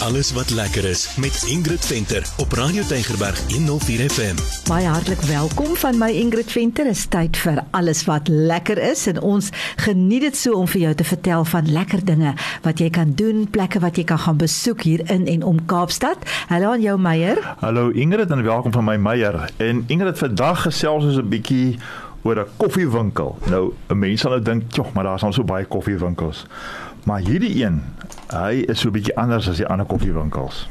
Alles wat lekker is met Ingrid Venter op Radio Tygerberg 104 FM. Baie hartlik welkom van my Ingrid Venter. Dit is tyd vir alles wat lekker is en ons geniet dit so om vir jou te vertel van lekker dinge wat jy kan doen, plekke wat jy kan gaan besoek hier in en om Kaapstad. Hallo aan jou Meyer. Hallo Ingrid en welkom van my Meyer. En Ingrid vandag gesels ons 'n bietjie oor 'n koffiewinkel. Nou, 'n mens sal nou dink, "Jog, maar daar's al so baie koffiewinkels." Maar hierdie een, hy is so 'n bietjie anders as die ander koffiewinkels.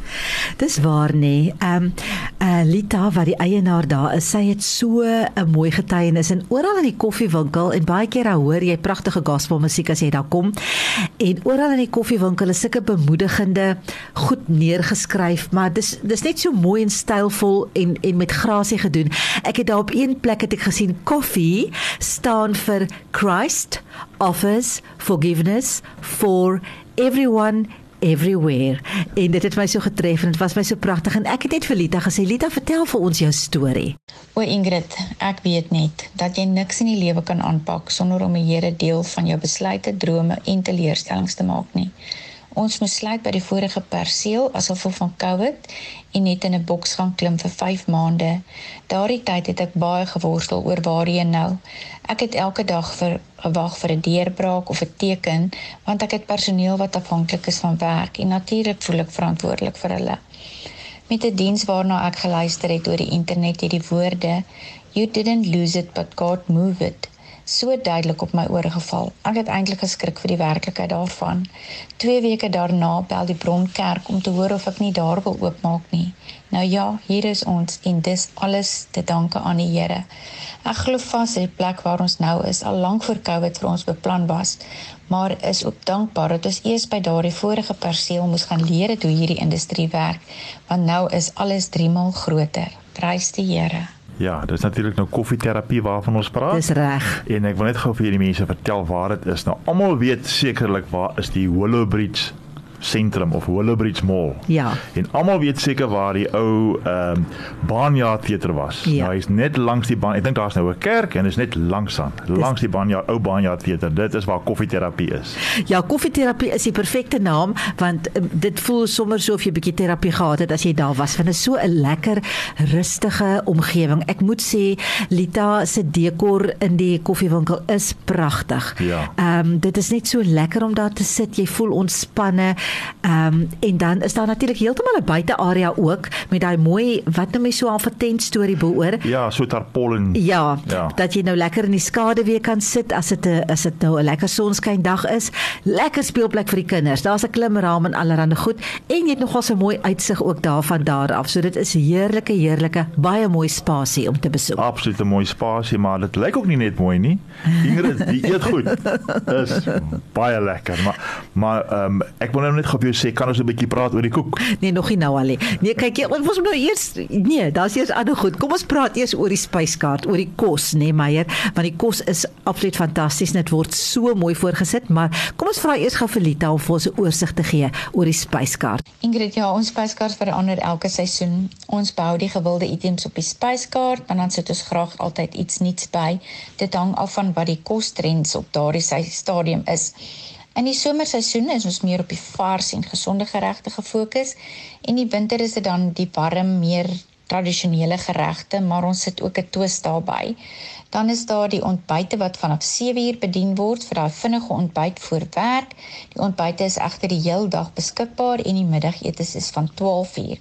Dis waar nê. Ehm um, uh, Lita wat die eienaar daar is, sy het so 'n mooi getuienis en oral in die koffiewinkel en baie keer hoor jy pragtige gospelmusiek as jy daar kom. En oral in die koffiewinkel is sulke bemoedigende goed neergeskryf, maar dis dis net so mooi en stylvol en en met grasie gedoen. Ek het daar op een plek het ek gesien koffie staan vir Christ offers forgiveness for everyone everywhere en dit het my so getref en dit was my so pragtig en ek het net vir Lita gesê Lita vertel vir ons jou storie. O Ingrid, ek weet net dat jy niks in die lewe kan aanpak sonder om die Here deel van jou besluite, drome en teleurstellings te maak nie. Ons moes sluit by die vorige perseel as gevolg van COVID en net in 'n boks gaan klim vir 5 maande. Daardie tyd het ek baie geworstel oor waarheen nou. Ek het elke dag vir gewag vir 'n deurbraak of 'n teken want ek het personeel wat afhanklik is van werk en natuurlik voel ek verantwoordelik vir hulle. Met 'n diens waarna ek geluister het oor die internet het die woorde you didn't lose it but God moved it so duidelik op my ore geval. Ek het eintlik geskrik vir die werklikheid daarvan. 2 weke daarna bel die Bronkerk om te hoor of ek nie daar wil oopmaak nie. Nou ja, hier is ons en dis alles te danke aan die Here. Ek glo vas die plek waar ons nou is al lank voor Covid vir ons beplan was, maar is ook dankbaar dat ons eers by daardie vorige perseel moes gaan leer hoe hierdie industrie werk, want nou is alles 3 maal groter. Prys die Here. Ja, dis natuurlik nou koffieterapie waarvan ons praat. Dis reg. En ek wil net gou vir julle mense vertel waar dit is. Nou almal weet sekerlik waar is die Willow Bridge sentrum of Willowbridge Mall. Ja. En almal weet seker waar die ou ehm um, Baanjaard teater was. Ja. Nou hy's net langs die baan. Ek dink daar's nou 'n kerk en is net langs aan. Langs die Baanjaard ou Baanjaard teater. Dit is waar koffieterapie is. Ja, koffieterapie is die perfekte naam want um, dit voel sommer so of jy 'n bietjie terapie gehad het as jy daar was. Want dit is so 'n lekker rustige omgewing. Ek moet sê Lita se dekor in die koffiewinkel is pragtig. Ja. Ehm um, dit is net so lekker om daar te sit. Jy voel ontspanne. Ehm um, en dan is daar natuurlik heeltemal 'n buitearea ook met daai mooi wat nou my so 'n tent storie beoor. Ja, so tarpollen. Ja, Ja. dat jy nou lekker in die skade weer kan sit as dit 'n as dit nou 'n lekker sonskyn dag is. Lekker speelplek vir die kinders. Daar's 'n klimraam en allerlei goed en jy het nogal so 'n mooi uitsig ook daarvan daar af. So dit is heerlike heerlike baie mooi spasie om te besoek. Absoluut 'n mooi spasie, maar dit lyk ook nie net mooi nie. Ingrid, die eet goed. Dis baie lekker, maar maar ehm um, ek wil nou net gou vir jou sê, kan ons 'n bietjie praat oor die koek? Nee, nog nie nou al nie. Nee, kyk jy, ons moet nou eers nee, daar's eers ander goed. Kom ons praat eers oor die spyskaart, oor die kos, nee Meyer, want die kos is absoluut fantasties. Dit word so mooi voorgesit, maar kom ons vra eers gou vir Lita om vir ons 'n oorsig te gee oor die spyskaart. Ingrid, ja, ons spyskaart verander elke seisoen. Ons bou die gewilde items op die spyskaart, want dan sit ons graag altyd iets nuuts by. Dit hang af van wat die kostrends op daardie stadium is. In die somerseisoen is ons meer op die vars en gesonde geregte gefokus en die winter is dit dan die warm, meer tradisionele geregte, maar ons sit ook 'n twist daarbey. Dan is daar die ontbyte wat vanaf 7uur bedien word vir daai vinnige ontbyt voor werk. Die ontbyte is egter die heel dag beskikbaar en die middagetes is van 12uur.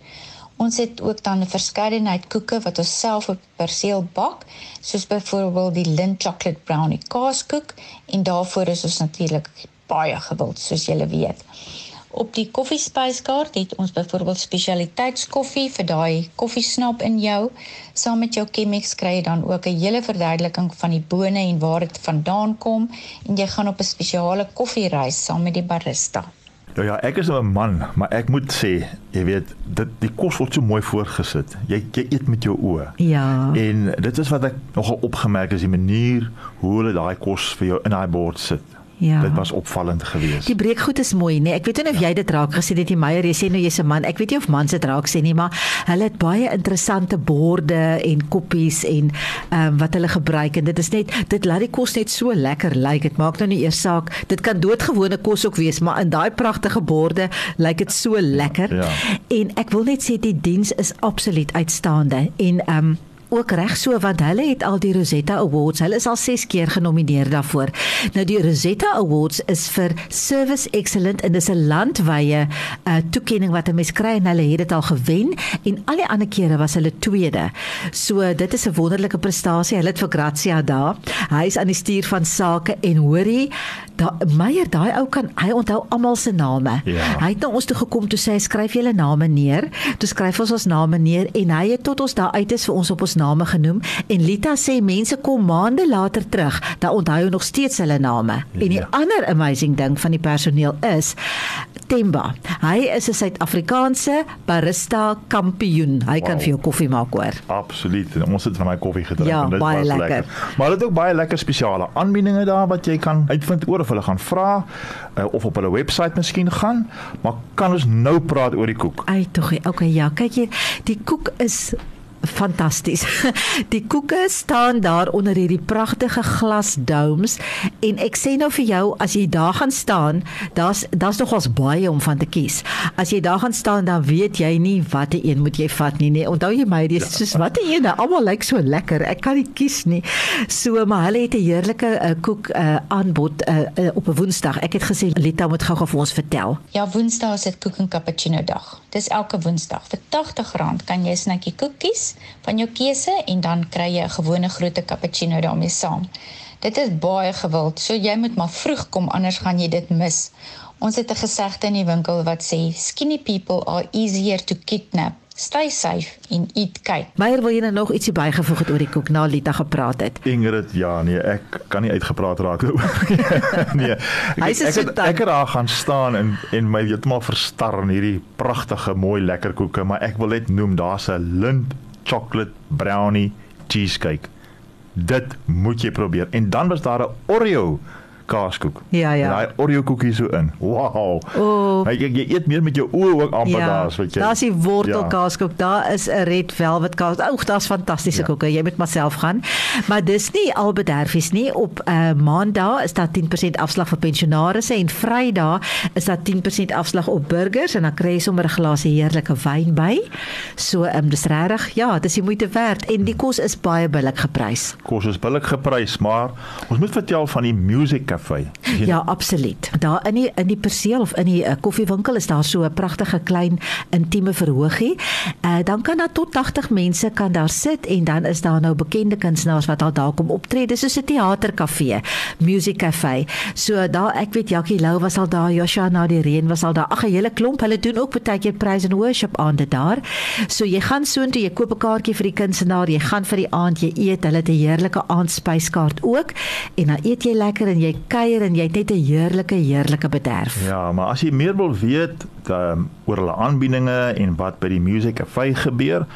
Ons het ook dan 'n verskeidenheid koeke wat ons self op perseel bak, soos byvoorbeeld die Lindt chocolate brownie kaaskoek en daarvoor is ons natuurlik baie gewild soos julle weet. Op die koffiespyskaart het ons byvoorbeeld spesialiteitskoffie vir daai koffiesnap in jou. Saam met jou Chemex kry jy dan ook 'n hele verduideliking van die bone en waar dit vandaan kom en jy gaan op 'n spesiale koffiereis saam met die barista. Nou ja, ek is nou 'n man, maar ek moet sê, jy weet, dit die kos word so mooi voorgesit. Jy jy eet met jou oë. Ja. En dit is wat ek nogal opgemerk is die manier hoe hulle daai kos vir jou in daai bord sit. Ja. Dit was opvallend geweest. Die breekgoed is mooi, nee. Ek weet nie of jy dit raak gesien het nie, Meyer. Jy sê nou jy's 'n man. Ek weet nie of mans dit raak sien nie, maar hulle het baie interessante borde en koppies en ehm um, wat hulle gebruik en dit is net dit laat die kos net so lekker lyk. Dit maak nou nie eers saak. Dit kan doodgewone kos ook wees, maar in daai pragtige borde lyk dit so lekker. Ja. En ek wil net sê die diens is absoluut uitstaande en ehm um, ook reg so want hulle het al die Rosetta Awards. Hulle is al 6 keer genomineer daarvoor. Nou die Rosetta Awards is vir Service Excellent en dis 'n landwyse uh, toekenning wat 'n mens kry en hulle het dit al gewen en al die ander kere was hulle tweede. So dit is 'n wonderlike prestasie. Hulle het vir Grazia daar. Hy is aan die stuur van sake en hoorie, Meyer, daai ou kan hy onthou almal se name. Ja. Hy het na ons toe gekom toe sê hy skryf julle name neer. Toe skryf ons ons name neer en hy het tot ons daar uit is vir ons op ons name genoem en Lita sê mense kom maande later terug, dan onthou hy nog steeds hulle name. En die Ja. ander amazing ding van die personeel is Temba. Hy is 'n Suid-Afrikaanse barista kampioen. Hy kan Wow. vir jou koffie maak hoor. Absoluut. Ons het van my koffie gedrink Ja, en dit was lekker. lekker. Maar hulle het ook baie lekker spesiale aanbiedinge daar wat jy kan uitvind oor of hulle gaan vra uh, of op hulle webwerf miskien gaan. Maar kan ons nou praat oor die koek? Ai tog, okay ja, kyk hier, die koek is fantasties. Die koeke staan daar onder hierdie pragtige glasdomes en ek sê nou vir jou as jy daar gaan staan, daar's daar's nogals baie om van te kies. As jy daar gaan staan dan weet jy nie watter een moet jy vat nie, nee. Onthou jy my, dis soos watter een, nou, almal lyk so lekker. Ek kan nie kies nie. So maar hulle het 'n heerlike uh, koek uh, aanbod uh, uh, op 'n Woensdag. Ek het gesê Lita moet gou-gou vir ons vertel. Ja, Woensdae is dit koek en cappuccino dag. Dis elke Woensdag. Vir R80 kan jy 'n snackie koek kies van jou keuse en dan kry jy 'n gewone groot cappuccino daarmee saam. Dit is baie gewild, so jy moet maar vroeg kom anders gaan jy dit mis. Ons het 'n gesegde in die winkel wat sê skinny people are easier to kidnap. Stay safe en eat cake. Meyer wil jy nou nog ietsie bygevoeg het oor die koek na Lita gepraat het. Ingrid, ja, nee, ek kan nie uitgepraat raak nou. nee. Ek, Hy's 'n ek, het, ek het daar gaan staan en en my heeltemal verstar in hierdie pragtige, mooi lekker koeke, maar ek wil net noem daar's 'n lint chocolate brownie cheesecake. Dit moet jy probeer. En dan was daar 'n Oreo kaaskoek. Ja, ja. Daai Oreo koekie so in. Wow. O. Hy jy, jy eet meer met jou oë ook amper daar, as wat jy. Ja, daar's die wortelkaaskoek, daar is 'n red velvet kaas. Oeg, daar's fantastiese Ja. koeke. Jy moet maar self gaan. Maar dis nie al bederfies nie. Op uh, Maandag is daar 10% afslag vir pensionaarsse en Vrydag is daar 10% afslag op burgers en dan kry jy sommer 'n glasie heerlike wyn by. So, ehm um, dis regtig, ja, dis die moeite werd en die kos is baie billik geprys. Kos is billik geprys, maar ons moet vertel van die Music Jy Ja, absoluut. Daar in die in die perseel of in die uh, koffiewinkel is daar so 'n pragtige klein intieme verhoogie. Uh, dan kan daar tot 80 mense kan daar sit en dan is daar nou bekende kunstenaars wat al daar kom optree. Dis soos 'n teaterkafee, music cafe. So daar ek weet Jackie Lou was al daar, Joshua na die reën was al daar. Ag 'n hele klomp. Hulle doen ook baie keer praise and worship aande daar. So jy gaan soontoe, jy koop 'n kaartjie vir die kunstenaar, jy gaan vir die aand, jy eet, hulle het 'n heerlike aandspyskaart ook en dan eet jy lekker en jy kuier en jy het net 'n heerlike heerlike bederf. Ja, maar as jy meer wil weet um, oor hulle aanbiedinge en wat by die Music Cafe gebeur,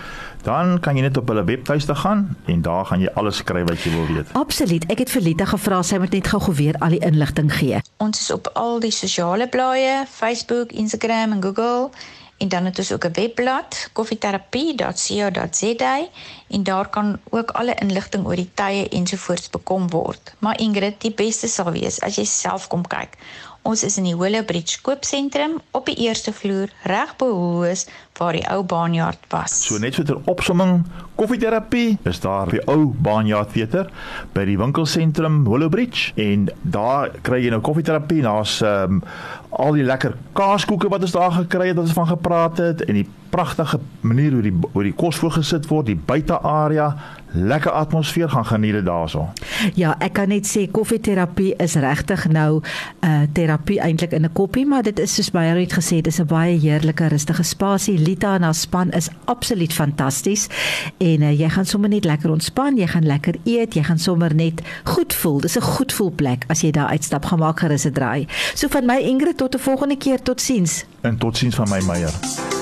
dan kan jy net op hulle webtuiste gaan en daar gaan jy alles kry wat jy wil weet. Absoluut. Ek het vir Lita gevra sy moet net gou-gou weer al die inligting gee. Ons is op al die sosiale blaaie, Facebook, Instagram en Google. En dan het ons ook 'n webblad, koffieterapie.co.za en daar kan ook alle inligting oor die tye ensovoorts bekom word. Maar Ingrid, die beste sal wees as jy self kom kyk. Ons is in die Willow Bridge koopsentrum op die eerste vloer reg bo Woolworths waar die ou baanjaard was. So net so ter opsomming, koffieterapie is daar by ou Baanjaard Theater by die winkelsentrum Hollowbridge en daar kry jy nou koffieterapie, daar's ehm um, al die lekker kaaskoeke wat ons daar gekry het wat ons van gepraat het en die pragtige manier hoe die hoe die kos voorgesit word, die buitearea, lekker atmosfeer gaan geniet dit daarso. Ja, ek kan net sê koffieterapie is regtig nou 'n uh, terapie eintlik in 'n koppie, maar dit is soos baie het gesê, dis 'n baie heerlike rustige spasie. Lita en haar span is absoluut fantasties en uh, jy gaan sommer net lekker ontspan, jy gaan lekker eet, jy gaan sommer net goed voel. Dis 'n goed voel plek as jy daar uitstap, gaan maak gerus 'n draai. So van my Ingrid tot 'n volgende keer, totsiens. En totsiens van my Meyer.